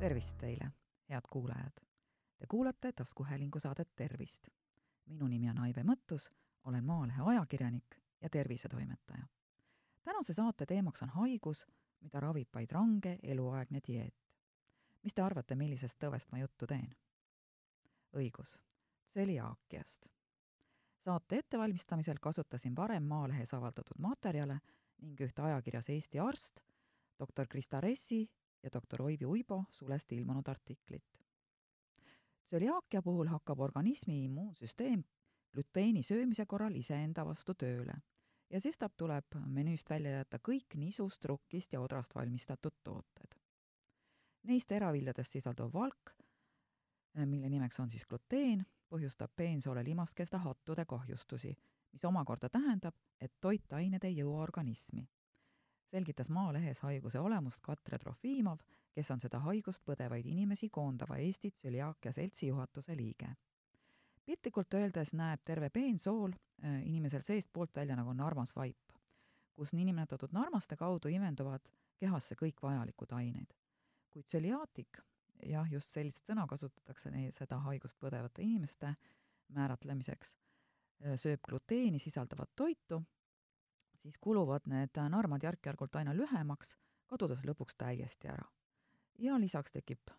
tervist teile, head kuulajad! Te kuulate taskuhäälingu saadet Tervist. minu nimi on Aive Mõttus, olen Maalehe ajakirjanik ja tervisetoimetaja. tänase saate teemaks on haigus, mida ravib vaid range eluaegne dieet. mis te arvate, millisest tõvest ma juttu teen? õigus, tsöliaakiast. saate ettevalmistamisel kasutasin varem Maalehes avaldatud materjale ning ühte ajakirjas Eesti Arst, doktor Krista Ressi ja doktor Oivi Uibo sulest ilmunud artiklit. tsöliaakia puhul hakkab organismi immuunsüsteem glüteeni söömise korral iseenda vastu tööle ja sestap tuleb menüüst välja jätta kõik nisust, rukkist ja odrast valmistatud tooted. Neist teraviljadest sisalduv valk, mille nimeks on siis gluteen, põhjustab peensoole limaskesta hattude kahjustusi, mis omakorda tähendab, et toitained ei jõua organismi selgitas Maalehes haiguse olemust Katre Trofimov, kes on seda haigust põdevaid inimesi koondava Eesti tsüliaakia seltsi juhatuse liige. piltlikult öeldes näeb terve peensool äh, inimesel seestpoolt välja nagu narmas vaip, kus niinimetatud narmaste kaudu imenduvad kehasse kõik vajalikud ained. kuid tsüliaatik, jah, just sellist sõna kasutatakse neid, seda haigust põdevate inimeste määratlemiseks, äh, sööb gluteeni sisaldavat toitu siis kuluvad need narmad järk-järgult aina lühemaks, kadudes lõpuks täiesti ära. ja lisaks tekib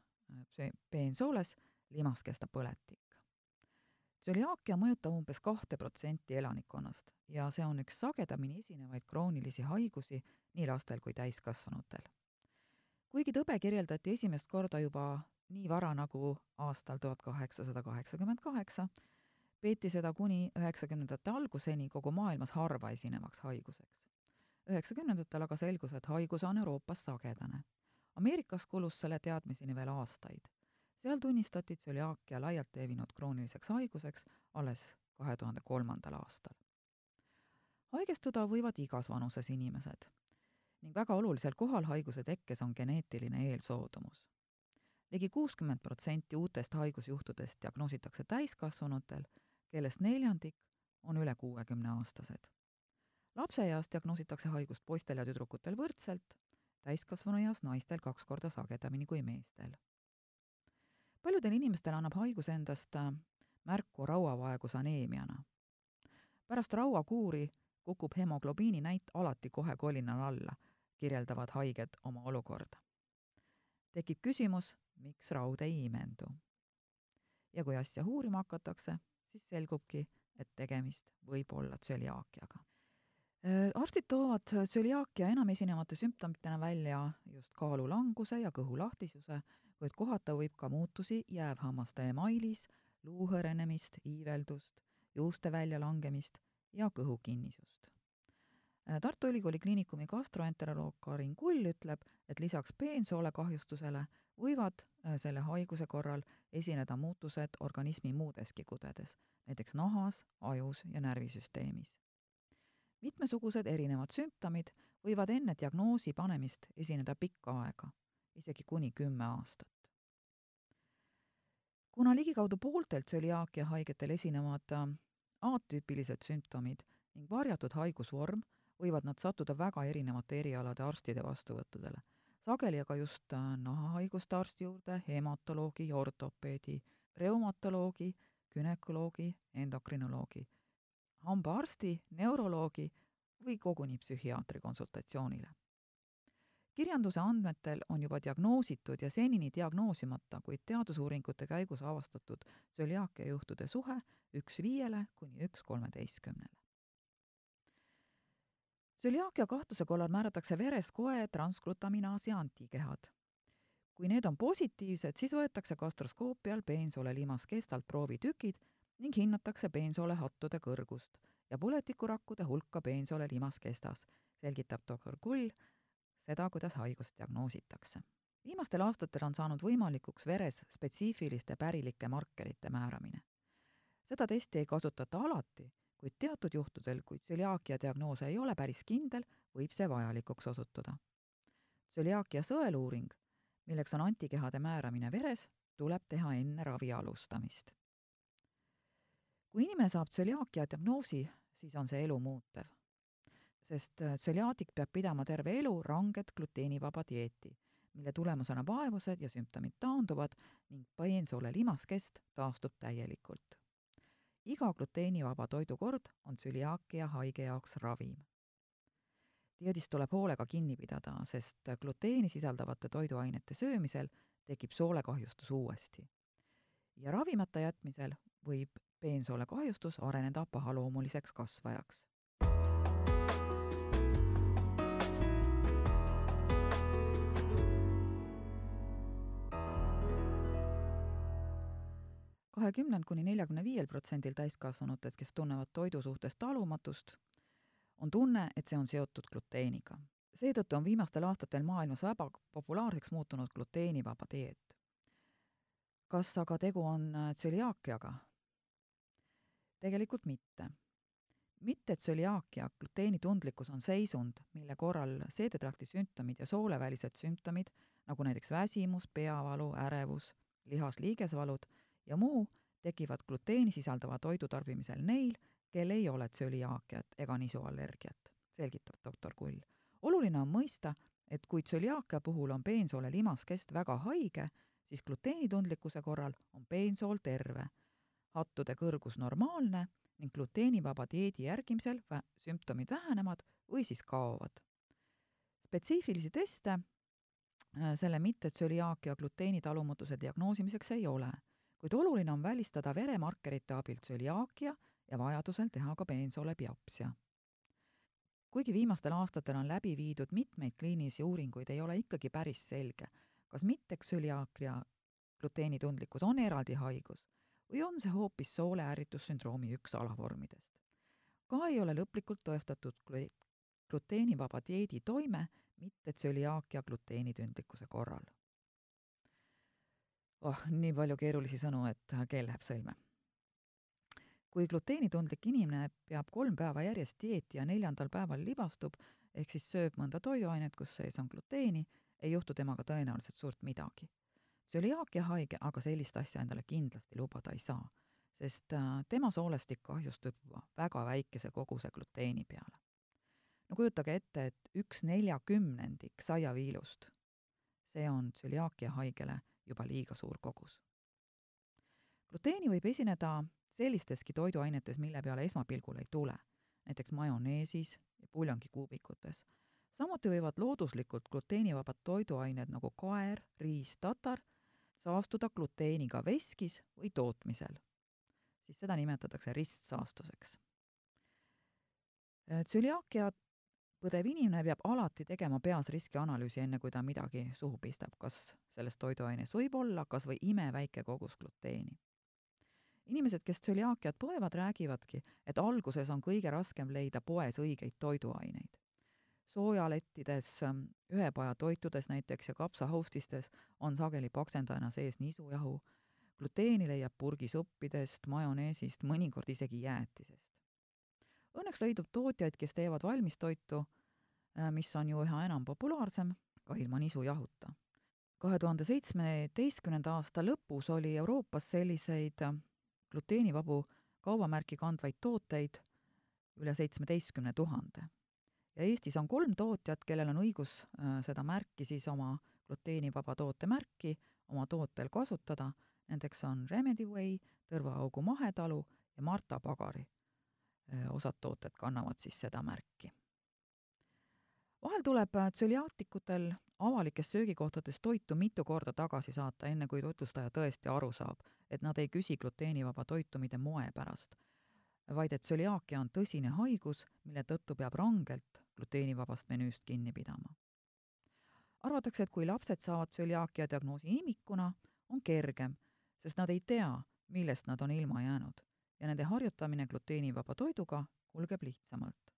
see peensooles limaskesta põletik. tsöliaakia mõjutab umbes kahte protsenti elanikkonnast ja see on üks sagedamini esinevaid kroonilisi haigusi nii lastel kui täiskasvanutel. kuigi tõbe kirjeldati esimest korda juba nii vara nagu aastal tuhat kaheksasada kaheksakümmend kaheksa, peeti seda kuni üheksakümnendate alguseni kogu maailmas harva esinevaks haiguseks. üheksakümnendatel aga selgus, et haigus on Euroopas sagedane. Ameerikas kulus selle teadmiseni veel aastaid. seal tunnistati tsöliaakia laialt levinud krooniliseks haiguseks alles kahe tuhande kolmandal aastal. haigestuda võivad igas vanuses inimesed ning väga olulisel kohal haiguse tekkes on geneetiline eelsoodumus ligi kuuskümmend protsenti uutest haigusjuhtudest diagnoositakse täiskasvanutel kellest neljandik on üle kuuekümneaastased. lapseeas diagnoositakse haigust poistel ja tüdrukutel võrdselt, täiskasvanueas naistel kaks korda sagedamini kui meestel. paljudel inimestel annab haigus endast äh, märku rauavaegus aneemiana. pärast rauakuuri kukub hemoglobiini näit alati kohe kolinal alla, kirjeldavad haiged oma olukorda. tekib küsimus, miks raud ei imendu. ja kui asja uurima hakatakse, siis selgubki, et tegemist võib olla tsöliaakiaga. arstid toovad tsöliaakia enam esinevate sümptomitena välja just kaalulanguse ja kõhulahtisuse, kuid kohata võib ka muutusi jäävhammaste emailis, luu hõrenemist, iiveldust, juuste väljalangemist ja kõhukinnisust. Tartu Ülikooli Kliinikumi gastroenteroloog Karin Kull ütleb, et lisaks peensoole kahjustusele võivad äh, selle haiguse korral esineda muutused organismi muudeski kudedes, näiteks nahas, ajus ja närvisüsteemis. mitmesugused erinevad sümptomid võivad enne diagnoosi panemist esineda pikka aega, isegi kuni kümme aastat. kuna ligikaudu pooltelt tsöliaakia haigetel esinevad äh, atüüpilised sümptomid ning varjatud haigusvorm, võivad nad sattuda väga erinevate erialade arstide vastuvõttudele sageli aga just äh, nahahaiguste arsti juurde, hematoloogi, ortopeedi, reumatoloogi, günekoloogi, endokrinoloogi, hambaarsti, neuroloogi või koguni psühhiaatri konsultatsioonile. kirjanduse andmetel on juba diagnoositud ja senini diagnoosimata, kuid teadusuuringute käigus avastatud tsöliaakia juhtude suhe üks viiele kuni üks kolmeteistkümnele tsüliaakia kahtluse korral määratakse veres koe transglutaminaasi antikehad. kui need on positiivsed, siis võetakse gastroskoopial peensoole limas kestalt proovitükid ning hinnatakse peensoole hattude kõrgust ja põletikurakkude hulka peensoole limas kestas, selgitab doktor Kull seda, kuidas haigust diagnoositakse. viimastel aastatel on saanud võimalikuks veres spetsiifiliste pärilike markerite määramine. seda testi ei kasutata alati kuid teatud juhtudel, kui tsöliaakia diagnoos ei ole päris kindel, võib see vajalikuks osutuda. tsöliaakia sõeluuring, milleks on antikehade määramine veres, tuleb teha enne ravi alustamist. kui inimene saab tsöliaakia diagnoosi, siis on see elu muutev. sest tsöliaatik peab pidama terve elu ranget gluteenivaba dieeti, mille tulemusena vaevused ja sümptomid taanduvad ning peensoole limaskest taastub täielikult. Iga gluteenivaba toidukord on tsüliaakia haige jaoks ravim. dieedist tuleb hoolega kinni pidada, sest gluteeni sisaldavate toiduainete söömisel tekib soolekahjustus uuesti. ja ravimata jätmisel võib peensoole kahjustus areneda pahaloomuliseks kasvajaks kahekümnend kuni neljakümne viiel protsendil täiskasvanutest, kes tunnevad toidu suhtes talumatust, on tunne, et see on seotud gluteeniga. seetõttu on viimastel aastatel maailmas väga populaarseks muutunud gluteenivaba dieet. kas aga tegu on äh, tsöliaakiaga? tegelikult mitte. mitte tsöliaakia, gluteenitundlikkus on seisund, mille korral seedetrakti sümptomid ja soolevälised sümptomid, nagu näiteks väsimus, peavalu, ärevus, lihas-liigesvalud, ja muu tekivad gluteeni sisaldava toidu tarbimisel neil, kel ei ole tsöliaakiat ega nisuallergiat, selgitab doktor Kull. oluline on mõista, et kui tsöliaakia puhul on peensoole limaskest väga haige, siis gluteenitundlikkuse korral on peensool terve, hattude kõrgus normaalne ning gluteenivaba dieedi järgimisel vä-, sümptomid vähenevad või siis kaovad. spetsiifilisi teste äh, selle mittetsöliaakia gluteenitalumatuse diagnoosimiseks ei ole kuid oluline on välistada veremarkerite abil tsöliaakia ja vajadusel teha ka peensoole biopsia. kuigi viimastel aastatel on läbi viidud mitmeid kliinilisi uuringuid, ei ole ikkagi päris selge, kas mitteksöliaakria gluteenitundlikkus on eraldi haigus või on see hoopis sooleärritussündroomi üks alavormidest. ka ei ole lõplikult tõestatud gluteenivaba dieedi toime mittetsöliaakia gluteenitundlikkuse korral oh, nii palju keerulisi sõnu, et keel läheb sõlme. kui gluteenitundlik inimene peab kolm päeva järjest dieeti ja neljandal päeval libastub, ehk siis sööb mõnda toiduainet, kus sees on gluteeni, ei juhtu temaga tõenäoliselt suurt midagi. tsöliaakia haige aga sellist asja endale kindlasti lubada ei saa, sest äh, tema soolestik kahjustub väga väikese koguse gluteeni peale. no kujutage ette, et üks neljakümnendik saiaviilust, see on tsöliaakia haigele juba liiga suur kogus. gluteeni võib esineda sellisteski toiduainetes, mille peale esmapilgul ei tule, näiteks majoneesis ja puljongikuubikutes. samuti võivad looduslikult gluteenivabad toiduained nagu kaer, riis, tatar saastuda gluteeniga veskis või tootmisel. siis seda nimetatakse ristsaastuseks. tsüliaakia põdev inimene peab alati tegema peas riskianalüüsi, enne kui ta midagi suhu pistab, kas selles toiduaines võib olla kas või imeväike kogus gluteeni. inimesed, kes tsöliaakiat põevad, räägivadki, et alguses on kõige raskem leida poes õigeid toiduaineid. soojalettides, ühepajatoitudes näiteks ja kapsahaustistes on sageli paksendajana sees nisujahu, gluteeni leiab purgisuppidest, majoneesist, mõnikord isegi jäätisest Õnneks leidub tootjaid, kes teevad valmistoitu, äh, mis on ju üha enam populaarsem, ka ilma nisujahuta. kahe tuhande seitsmeteistkümnenda aasta lõpus oli Euroopas selliseid äh, gluteenivabu kaubamärki kandvaid tooteid üle seitsmeteistkümne tuhande. ja Eestis on kolm tootjat, kellel on õigus äh, seda märki siis oma gluteenivaba toote märki oma tootel kasutada, nendeks on Remedyway, Tõrvaaugu Mahetalu ja Marta Pagari osad tooted kannavad siis seda märki. vahel tuleb äh, tsüliaatikutel avalikes söögikohtades toitu mitu korda tagasi saata, enne kui tutvustaja tõesti aru saab, et nad ei küsi gluteenivaba toitumide moe pärast, vaid et tsüliaakia on tõsine haigus, mille tõttu peab rangelt gluteenivabast menüüst kinni pidama. arvatakse, et kui lapsed saavad tsüliaakia diagnoosi imikuna, on kergem, sest nad ei tea, millest nad on ilma jäänud ja nende harjutamine gluteenivaba toiduga kulgeb lihtsamalt.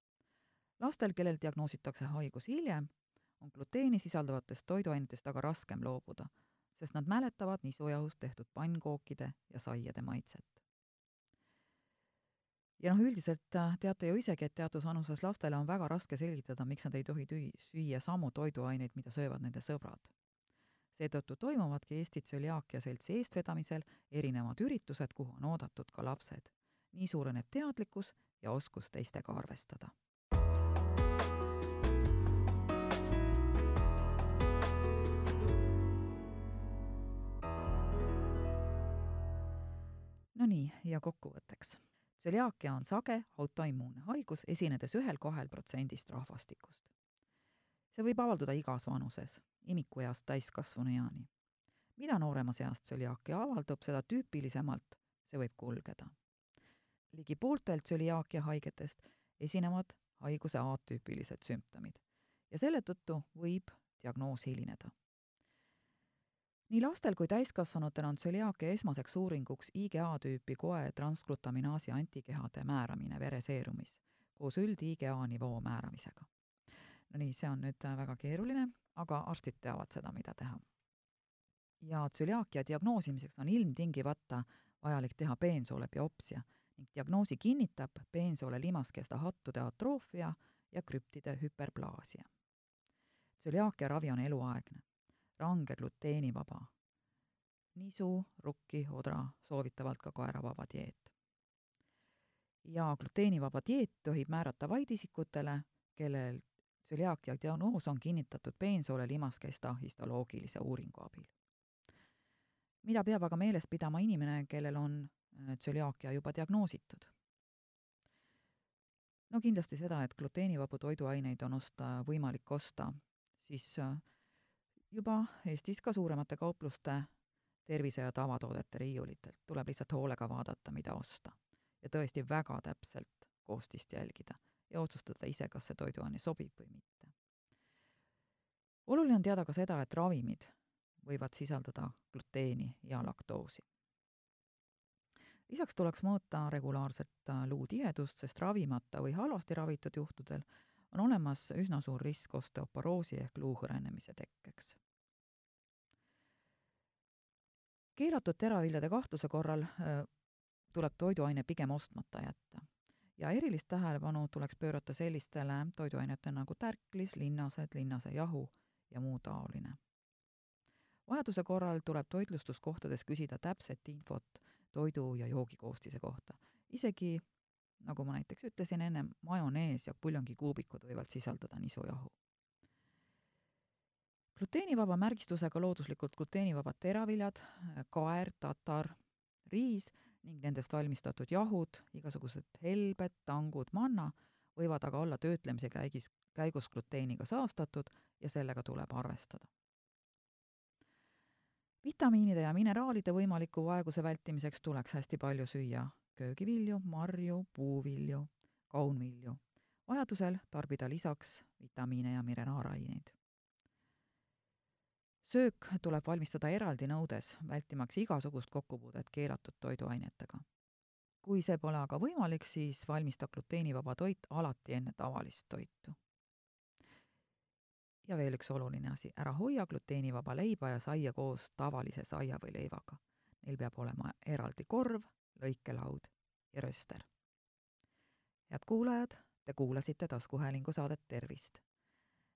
lastel, kellel diagnoositakse haigus hiljem, on gluteeni sisaldavatest toiduainetest aga raskem loobuda, sest nad mäletavad nisujahust tehtud pannkookide ja saiade maitset. ja noh, üldiselt äh, teate ju isegi, et teatud vanuses lastele on väga raske selgitada, miks nad ei tohi tüü-, süüa samu toiduaineid, mida söövad nende sõbrad seetõttu toimuvadki Eesti Tsöliaakia Seltsi eestvedamisel erinevad üritused, kuhu on oodatud ka lapsed. nii suureneb teadlikkus ja oskus teistega arvestada. no nii, ja kokkuvõtteks. tsöliaakia on sage autoimmuunne haigus esinedes, esinedes ühel-kahel protsendist rahvastikust see võib avalduda igas vanuses, imikueast täiskasvanueani. mida nooremas eas tsöliaakia avaldub, seda tüüpilisemalt see võib kulgeda. ligi pooltel tsöliaakia haigetest esinevad haiguse atüüpilised sümptomid ja selle tõttu võib diagnoos hilineda. nii lastel kui täiskasvanutel on tsöliaakia esmaseks uuringuks IgA tüüpi koe transglutaminaasi antikehade määramine vereseerumis koos üld-IgA nivoo määramisega. No nii, see on nüüd väga keeruline, aga arstid teavad seda, mida teha. ja tsöliaakia diagnoosimiseks on ilmtingimata vajalik teha peensoole biopsia ning diagnoosi kinnitab peensoole limaskesta hattude atroofia ja krüptide hüperplaasia. tsöliaakia ravi on eluaegne, range gluteenivaba, nisu, rukki, odra, soovitavalt ka kaeravaba dieet. ja gluteenivaba dieet tohib määrata vaid isikutele, kellel tsöliaakia diagnoos on kinnitatud peensoole limaskesta histoloogilise uuringu abil. mida peab aga meeles pidama inimene, kellel on Äh, tsöliaakia juba diagnoositud. no kindlasti seda, et gluteenivabu toiduaineid on osta, võimalik osta siis äh, juba Eestis ka suuremate kaupluste tervise- ja tavatoodete riiulitelt, tuleb lihtsalt hoolega vaadata, mida osta. ja tõesti väga täpselt koostist jälgida ja otsustada ise, kas see toiduaine sobib või mitte. oluline on teada ka seda, et ravimid võivad sisaldada gluteeni ja laktoosi lisaks tuleks mõõta regulaarselt äh, luu tihedust, sest ravimata või halvasti ravitud juhtudel on olemas üsna suur risk osteoporoosi ehk luu hõrenemise tekkeks. keelatud teraviljade kahtluse korral äh, tuleb toiduaine pigem ostmata jätta ja erilist tähelepanu tuleks pöörata sellistele toiduainetele nagu tärklis, linnased, linnasejahu ja muu taoline. vajaduse korral tuleb toitlustuskohtades küsida täpset infot toidu ja joogikoostise kohta. isegi, nagu ma näiteks ütlesin ennem, majonees ja puljongikuubikud võivad sisaldada nisujahu. gluteenivaba märgistusega looduslikult gluteenivabad teraviljad, kaer, tatar, riis ning nendest valmistatud jahud, igasugused helbed, tangud, manna, võivad aga olla töötlemise käigis, käigus gluteeniga saastatud ja sellega tuleb arvestada vitamiinide ja mineraalide võimaliku vaeguse vältimiseks tuleks hästi palju süüa köögivilju, marju, puuvilju, kaunvilju. vajadusel tarbida lisaks vitamiine ja mineraalaineid. Söök tuleb valmistada eraldi nõudes, vältimaks igasugust kokkupuudet keelatud toiduainetega. kui see pole aga võimalik, siis valmista gluteenivaba toit alati enne tavalist toitu ja veel üks oluline asi, ära hoia gluteenivaba leiba ja saia koos tavalise saia või leivaga. Neil peab olema eraldi korv, lõikelaud ja rööster. head kuulajad, te kuulasite taskuhäälingu saadet Tervist.